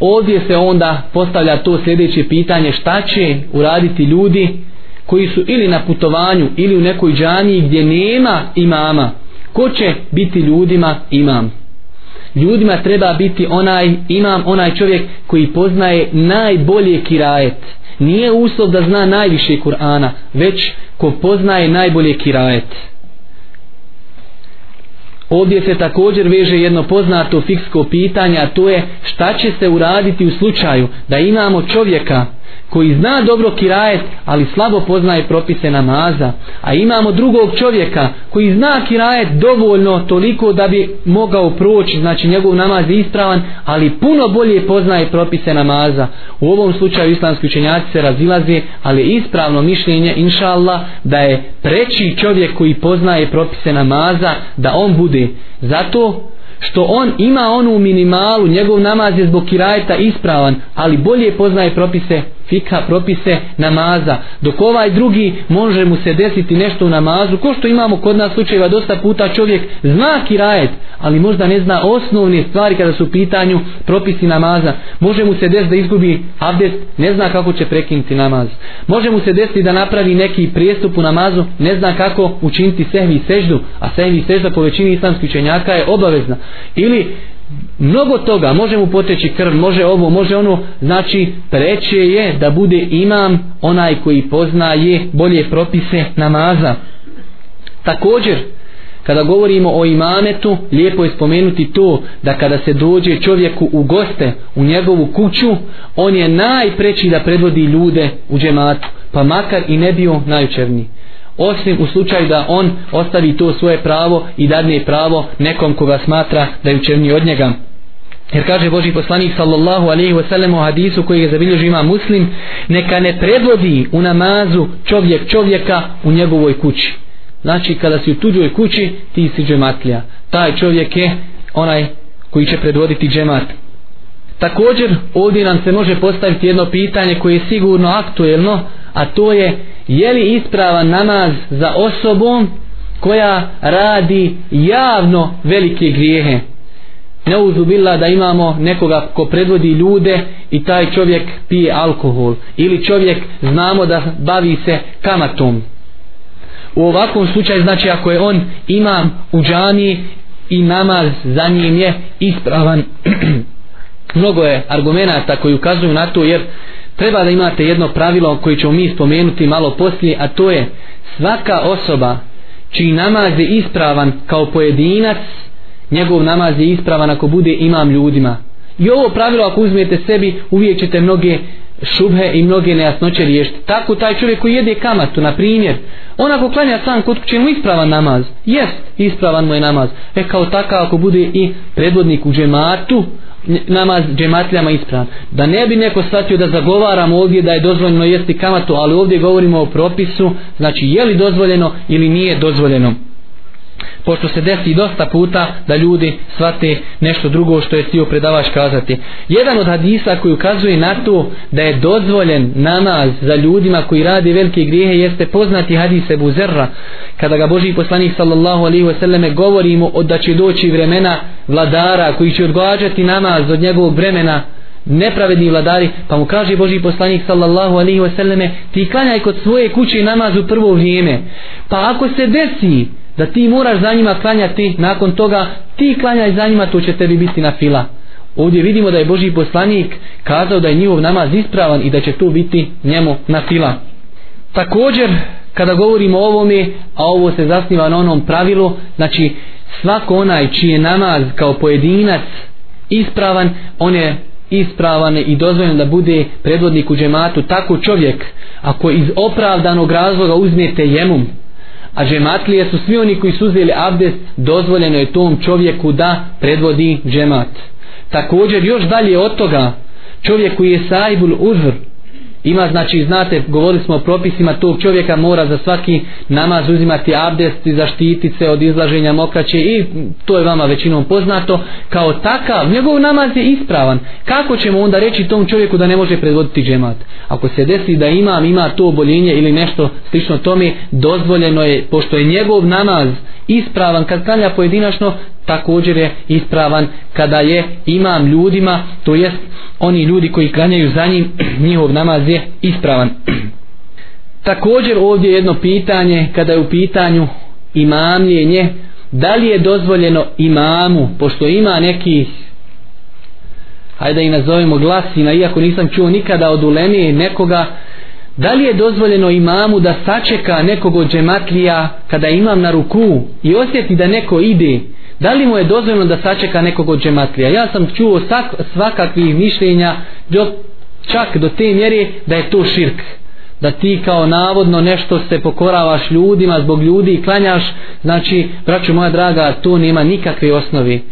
ovdje se onda postavlja to sljedeće pitanje šta će uraditi ljudi koji su ili na putovanju ili u nekoj džaniji gdje nema imama? Ko će biti ljudima imam? Ljudima treba biti onaj imam onaj čovjek koji poznaje najbolje kirajet. Nije uslov da zna najviše Kur'ana već ko poznaje najbolje kirajet. Ovdje se također veže jedno poznato fiksko pitanje, a to je šta će se uraditi u slučaju da imamo čovjeka koji zna dobro kirajet, ali slabo poznaje propise namaza. A imamo drugog čovjeka koji zna kirajet dovoljno toliko da bi mogao proći, znači njegov namaz je ispravan, ali puno bolje poznaje propise namaza. U ovom slučaju islamski učenjaci se razilaze, ali ispravno mišljenje, inša Allah, da je preći čovjek koji poznaje propise namaza, da on bude. Zato što on ima onu minimalu, njegov namaz je zbog kirajeta ispravan, ali bolje poznaje propise fika, propise namaza. Dok ovaj drugi može mu se desiti nešto u namazu, ko što imamo kod nas slučajeva dosta puta čovjek zna kirajet, ali možda ne zna osnovne stvari kada su u pitanju propisi namaza. Može mu se desiti da izgubi abdest, ne zna kako će prekinuti namaz. Može mu se desiti da napravi neki prijestup u namazu, ne zna kako učiniti sehvi i seždu, a sehvi sežda po većini islamskih učenjaka je obavezna. Ili mnogo toga, može mu poteći krv, može ovo, može ono, znači preće je da bude imam onaj koji poznaje bolje propise namaza. Također, kada govorimo o imanetu, lijepo je spomenuti to da kada se dođe čovjeku u goste u njegovu kuću, on je najpreći da predvodi ljude u džematu, pa makar i ne bio najučerniji osim u slučaju da on ostavi to svoje pravo i dadne pravo nekom koga smatra da je učerniji od njega. Jer kaže Boži poslanik sallallahu alaihi wasallam u hadisu koji je zabilježio ima muslim, neka ne predvodi u namazu čovjek čovjeka u njegovoj kući. Znači kada si u tuđoj kući ti si džematlija. Taj čovjek je onaj koji će predvoditi džemat. Također ovdje nam se može postaviti jedno pitanje koje je sigurno aktuelno, a to je je li ispravan namaz za osobom koja radi javno velike grijehe? Ne uzubila da imamo nekoga ko predvodi ljude i taj čovjek pije alkohol. Ili čovjek znamo da bavi se kamatom. U ovakvom slučaju znači ako je on ima u džami i namaz za njim je ispravan [CLEARS THROAT] mnogo je argumenta koji ukazuju na to jer treba da imate jedno pravilo koje ćemo mi spomenuti malo poslije, a to je svaka osoba čiji namaz je ispravan kao pojedinac, njegov namaz je ispravan ako bude imam ljudima. I ovo pravilo ako uzmete sebi, uvijek ćete mnoge šubhe i mnoge nejasnoće riješiti. Tako taj čovjek koji jede kamatu, na primjer, on ako klanja sam kod kuće mu ispravan namaz, jest ispravan mu je namaz. E kao takav ako bude i predvodnik u džematu, namaz džematljama ispravan. Da ne bi neko shvatio da zagovaramo ovdje da je dozvoljeno jesti kamatu, ali ovdje govorimo o propisu, znači je li dozvoljeno ili nije dozvoljeno pošto se desi dosta puta da ljudi svate nešto drugo što je stio predavač kazati. Jedan od hadisa koji ukazuje na to da je dozvoljen namaz za ljudima koji radi velike grijehe jeste poznati hadis Ebu Zerra kada ga Boži poslanik sallallahu alaihi wasallam govorimo od da će doći vremena vladara koji će odgađati namaz od njegovog vremena nepravedni vladari pa mu kaže Boži poslanik sallallahu alaihi wasallam ti klanjaj kod svoje kuće namaz u prvo vrijeme pa ako se desi da ti moraš za njima klanjati nakon toga ti klanjaj za njima to će tebi biti na fila. Ovdje vidimo da je Boži poslanik kazao da je njihov namaz ispravan i da će to biti njemu na fila. Također kada govorimo o ovome a ovo se zasniva na onom pravilu znači svako onaj čiji je namaz kao pojedinac ispravan on je ispravan i dozvoljen da bude predvodnik u džematu. Tako čovjek ako iz opravdanog razloga uzmete jemum a džematlije su svi oni koji su uzeli abdest dozvoljeno je tom čovjeku da predvodi džemat. Također još dalje od toga čovjek koji je saibul uzr ima znači znate govorili smo o propisima tog čovjeka mora za svaki namaz uzimati abdest i zaštititi se od izlaženja mokraće i to je vama većinom poznato. Kao takav njegov namaz je ispravan. Kako ćemo onda reći tom čovjeku da ne može predvoditi džemat? Ako se desi da imam ima to oboljenje ili nešto slično tome dozvoljeno je pošto je njegov namaz ispravan kad klanja pojedinačno također je ispravan. Kada je imam ljudima to jest oni ljudi koji klanjaju za njim [CLEARS THROAT] njihov namaz je ispravan. Također ovdje jedno pitanje kada je u pitanju imamljenje da li je dozvoljeno imamu pošto ima neki hajde da i nazovemo glasina iako nisam čuo nikada od ulemije nekoga da li je dozvoljeno imamu da sačeka nekog od džematlija kada imam na ruku i osjeti da neko ide? Da li mu je dozvoljeno da sačeka nekog od džematlija? Ja sam čuo svakakvih mišljenja do, čak do te mjere da je to širk da ti kao navodno nešto se pokoravaš ljudima zbog ljudi i klanjaš znači braću moja draga to nema nikakve osnovi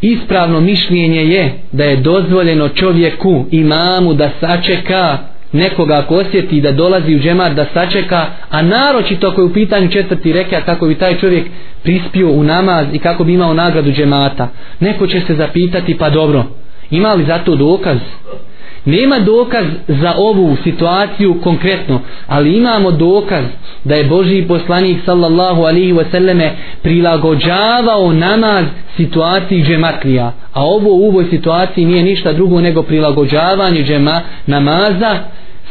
ispravno mišljenje je da je dozvoljeno čovjeku imamu da sačeka nekoga ako osjeti da dolazi u džemar da sačeka, a naročito ako je u pitanju četvrti reke, kako bi taj čovjek prispio u namaz i kako bi imao nagradu džemata. Neko će se zapitati, pa dobro, ima li za to dokaz? Nema dokaz za ovu situaciju konkretno, ali imamo dokaz da je Boži poslanik sallallahu alihi wasallame prilagođavao namaz situaciji džematlija. A ovo u ovoj situaciji nije ništa drugo nego prilagođavanje džema namaza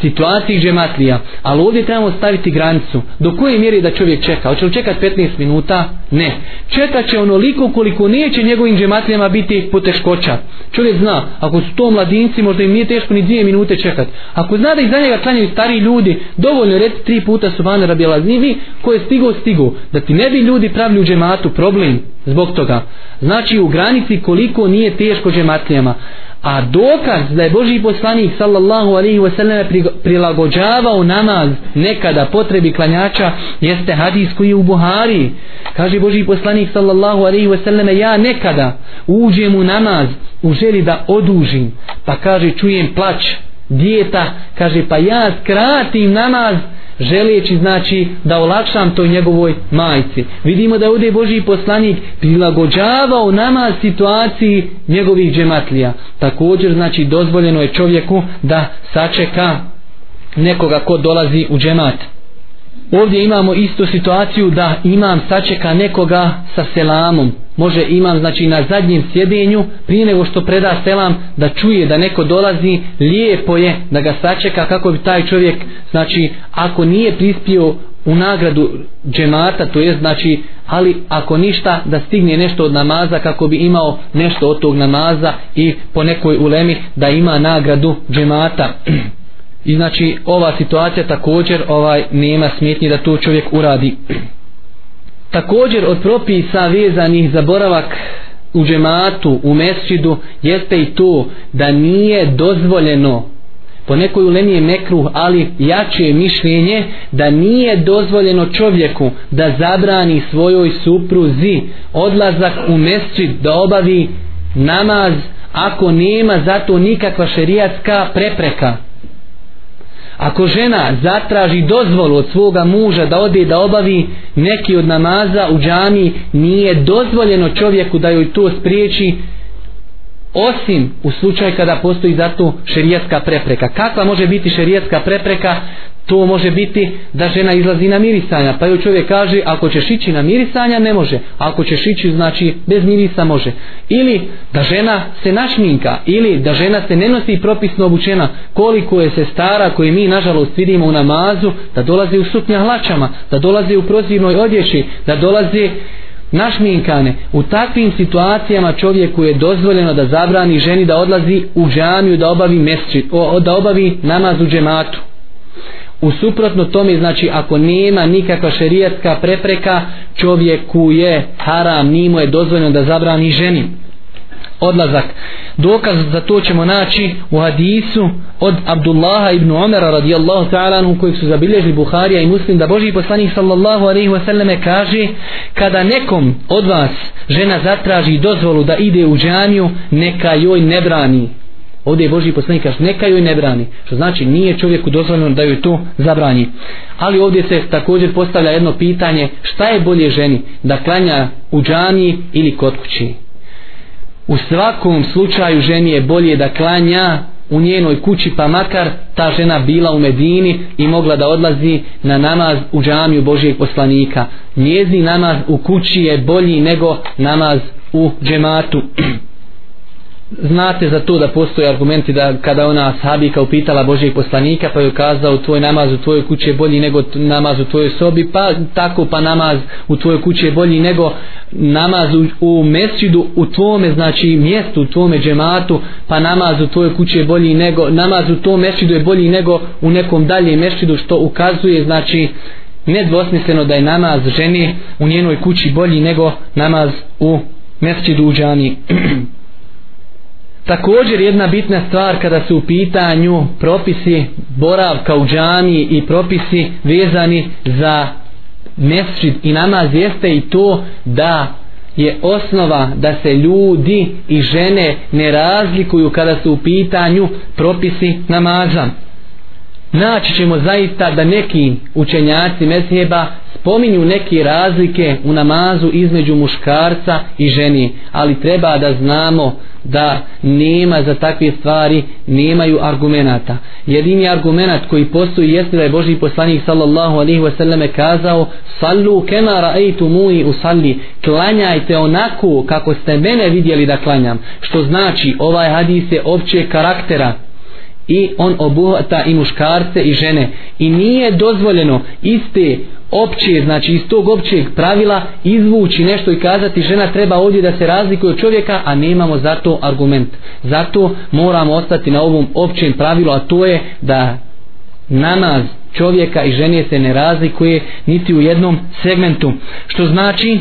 situaciji džematlija ali ovdje trebamo staviti granicu. Do koje mjeri da čovjek čeka? Hoće li čekat 15 minuta? ne. Čekat će onoliko koliko neće njegovim džematlijama biti poteškoća. Čovjek zna ako su to mladinci možda im nije teško ni dvije minute čekat. Ako zna da iza njega klanjaju stari ljudi dovoljno reci tri puta su vane rabjela znivi ko je stigo stigo. Da ti ne bi ljudi pravili u džematu problem zbog toga. Znači u granici koliko nije teško džematlijama. A dokaz da je Boži poslanik sallallahu alaihi wa sallam prilagođavao namaz nekada potrebi klanjača jeste hadis koji je u Buhari. Kaže Boži poslanik sallallahu alaihi wa sallam ja nekada uđem u namaz u želi da odužim. Pa kaže čujem plać djeta, Kaže pa ja skratim namaz želeći znači da olakšam toj njegovoj majci. Vidimo da ovdje Boži poslanik prilagođavao nama situaciji njegovih džematlija. Također znači dozvoljeno je čovjeku da sačeka nekoga ko dolazi u džemat. Ovdje imamo istu situaciju da imam sačeka nekoga sa selamom. Može imam znači na zadnjem sjedenju prije nego što preda selam da čuje da neko dolazi, lijepo je da ga sačeka kako bi taj čovjek znači ako nije prispio u nagradu džemata, to je znači ali ako ništa da stigne nešto od namaza kako bi imao nešto od tog namaza i po nekoj ulemi da ima nagradu džemata. [CLEARS THROAT] I znači ova situacija također ovaj nema smetnje da to čovjek uradi. Također od propisa vezanih za boravak u džematu, u mesčidu, jeste i to da nije dozvoljeno po nekoj ulemije mekruh, ali jače mišljenje da nije dozvoljeno čovjeku da zabrani svojoj supruzi odlazak u mesčid da obavi namaz ako nema zato nikakva šerijatska prepreka ako žena zatraži dozvolu od svoga muža da ode da obavi neki od namaza u džami nije dozvoljeno čovjeku da joj to spriječi osim u slučaju kada postoji zato šerijatska prepreka. Kakva može biti šerijatska prepreka? To može biti da žena izlazi na mirisanja pa joj čovjek kaže ako ćeš ići na mirisanja ne može. Ako ćeš ići znači bez mirisa može. Ili da žena se našminka ili da žena se ne nosi propisno obučena koliko je se stara koje mi nažalost vidimo u namazu da dolaze u suknja hlačama da dolaze u prozirnoj odjeći da dolaze našminkane. U takvim situacijama čovjeku je dozvoljeno da zabrani ženi da odlazi u džamiju da obavi mesči, da obavi namaz u džematu. U suprotno tome znači ako nema nikakva šerijatska prepreka čovjeku je haram nimo je dozvoljeno da zabrani ženi odlazak dokaz za to ćemo naći u hadisu od Abdullaha ibn Umara radijallahu ta'ala anhu kojeg su zabilježili Buharija i Muslim da Boži poslanik sallallahu alaihi wasallam kaže kada nekom od vas žena zatraži dozvolu da ide u džamiju neka joj ne brani Ovdje je Boži poslanik kaže neka joj ne brani. Što znači nije čovjeku dozvoljeno da joj to zabrani. Ali ovdje se također postavlja jedno pitanje šta je bolje ženi da klanja u džamiji ili kod kući. U svakom slučaju ženi je bolje da klanja u njenoj kući pa makar ta žena bila u Medini i mogla da odlazi na namaz u džamiju Božijeg poslanika. Njezni namaz u kući je bolji nego namaz u džematu. [CLEARS THROAT] znate za to da postoje argumenti da kada ona sahabika upitala Božijeg poslanika pa je kazao tvoj namaz u tvojoj kući je bolji nego namaz u tvojoj sobi pa tako pa namaz u tvojoj kući je bolji nego namaz u, u mesjidu u tvome znači mjestu u tvome džematu pa namaz u tvojoj kući je bolji nego namaz u tom mesjidu je bolji nego u nekom daljem mesjidu što ukazuje znači nedvosmisleno da je namaz ženi u njenoj kući bolji nego namaz u mesjidu u džani [CLEARS THROAT] Također jedna bitna stvar kada su u pitanju propisi boravka u džami i propisi vezani za mesčid i namaz jeste i to da je osnova da se ljudi i žene ne razlikuju kada su u pitanju propisi namaza. Naći ćemo zaista da neki učenjaci mezheba spominju neke razlike u namazu između muškarca i ženi, ali treba da znamo da nema za takve stvari nemaju argumenata. Jedini argument koji postoji jeste da je Boži poslanik sallallahu alaihi wasallam kazao sallu kema ra'aytu mui usalli. Klanjajte onako kako ste mene vidjeli da klanjam. Što znači ovaj hadis je opće karaktera i on obuhvata i muškarce i žene i nije dozvoljeno iste opće, znači iz tog općeg pravila izvući nešto i kazati žena treba ovdje da se razlikuje od čovjeka, a nemamo za to argument. Zato moramo ostati na ovom općem pravilu, a to je da namaz čovjeka i žene se ne razlikuje niti u jednom segmentu. Što znači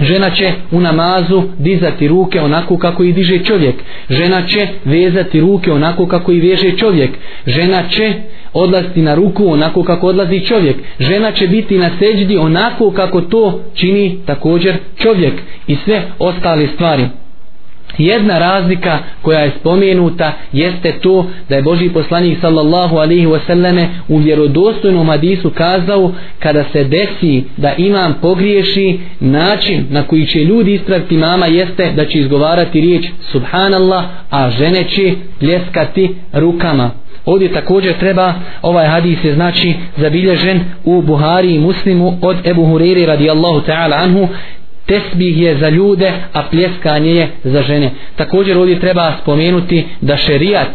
Žena će u namazu dizati ruke onako kako i diže čovjek. Žena će vezati ruke onako kako i veže čovjek. Žena će odlaziti na ruku onako kako odlazi čovjek. Žena će biti na seđdi onako kako to čini također čovjek i sve ostale stvari. Jedna razlika koja je spomenuta jeste to da je Boži poslanik sallallahu alaihi wasallame u vjerodostojnom hadisu kazao kada se desi da imam pogriješi način na koji će ljudi ispraviti mama jeste da će izgovarati riječ subhanallah a žene će pljeskati rukama. Ovdje također treba, ovaj hadis je znači zabilježen u Buhari i Muslimu od Ebu Huriri radijallahu ta'ala anhu tesbih je za ljude, a pljeskanje je za žene. Također ovdje treba spomenuti da šerijat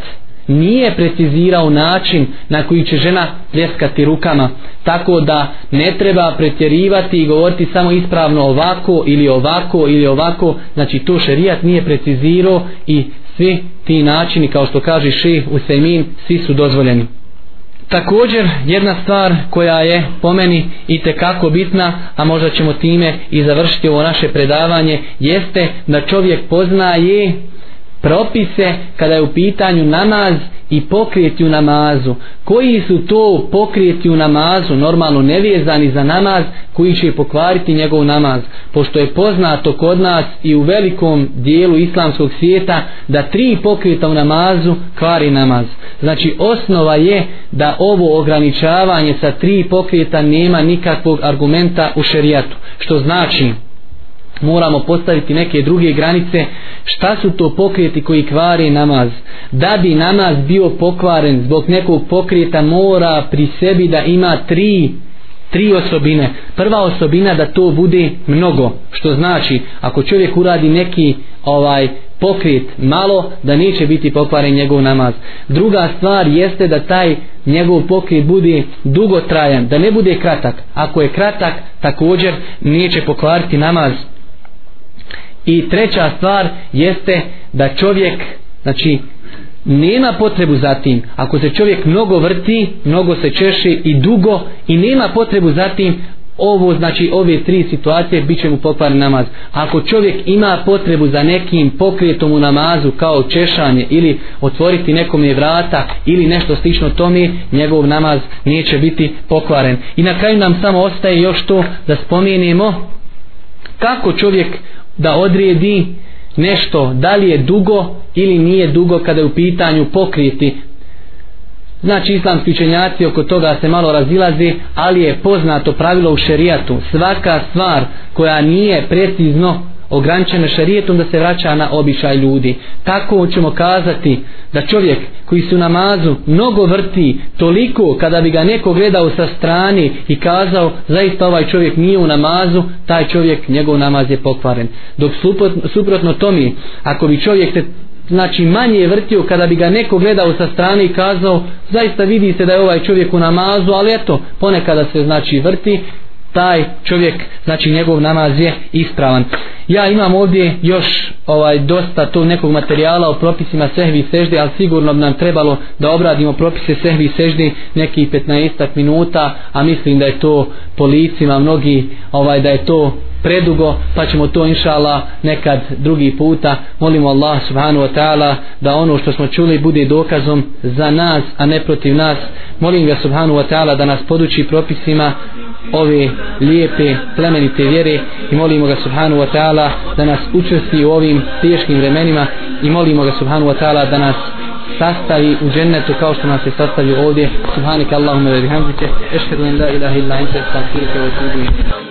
nije precizirao način na koji će žena pljeskati rukama. Tako da ne treba pretjerivati i govoriti samo ispravno ovako ili ovako ili ovako. Znači to šerijat nije precizirao i svi ti načini kao što kaže šeh Usejmin svi su dozvoljeni. Također jedna stvar koja je po meni i tekako bitna, a možda ćemo time i završiti ovo naše predavanje, jeste da čovjek poznaje propise kada je u pitanju namaz i pokrijeti u namazu. Koji su to pokrijeti u namazu, normalno nevezani za namaz, koji će pokvariti njegov namaz? Pošto je poznato kod nas i u velikom dijelu islamskog svijeta da tri pokreta u namazu kvari namaz. Znači osnova je da ovo ograničavanje sa tri pokreta nema nikakvog argumenta u šerijatu. Što znači moramo postaviti neke druge granice. Šta su to pokrijeti koji kvare namaz? Da bi namaz bio pokvaren zbog nekog pokrijeta mora pri sebi da ima tri tri osobine. Prva osobina da to bude mnogo što znači ako čovjek uradi neki ovaj pokrit malo da neće biti pokvaren njegov namaz. Druga stvar jeste da taj njegov pokrit bude dugotrajan da ne bude kratak. Ako je kratak također neće pokvariti namaz. I treća stvar jeste da čovjek, znači, nema potrebu za tim. Ako se čovjek mnogo vrti, mnogo se češe i dugo i nema potrebu za tim, ovo znači ove tri situacije bit će mu pokvaren namaz. Ako čovjek ima potrebu za nekim pokretom u namazu kao češanje ili otvoriti nekom je vrata ili nešto slično tome, njegov namaz neće biti pokvaren. I na kraju nam samo ostaje još to da spomenemo kako čovjek da odredi nešto da li je dugo ili nije dugo kada je u pitanju pokriti. Znači islamski učenjaci oko toga se malo razilaze ali je poznato pravilo u šerijatu. Svaka stvar koja nije precizno ograničeno šarijetom da se vraća na običaj ljudi. Tako ćemo kazati da čovjek koji su namazu mnogo vrti toliko kada bi ga neko gledao sa strani i kazao zaista ovaj čovjek nije u namazu, taj čovjek njegov namaz je pokvaren. Dok suprotno tomi, ako bi čovjek se znači manje je vrtio kada bi ga neko gledao sa strane i kazao zaista vidi se da je ovaj čovjek u namazu ali eto ponekada se znači vrti taj čovjek, znači njegov namaz je ispravan. Ja imam ovdje još ovaj dosta to nekog materijala o propisima sehvi i sežde, ali sigurno bi nam trebalo da obradimo propise sehvi i sežde neki 15 minuta, a mislim da je to po licima mnogi, ovaj da je to predugo, pa ćemo to inšala nekad drugi puta. Molimo Allah subhanu wa ta'ala da ono što smo čuli bude dokazom za nas, a ne protiv nas. Molim ga subhanu wa ta'ala da nas poduči propisima ove lijepe, plemenite vjere i molimo ga subhanu wa ta'ala da nas učesti u ovim teškim vremenima i molimo ga subhanu wa ta'ala da nas sastavi u džennetu kao što nas je sastavio ovdje subhanika Allahumma wa bihamdike ešhedu in la ilaha illa ente stakfirike wa tubu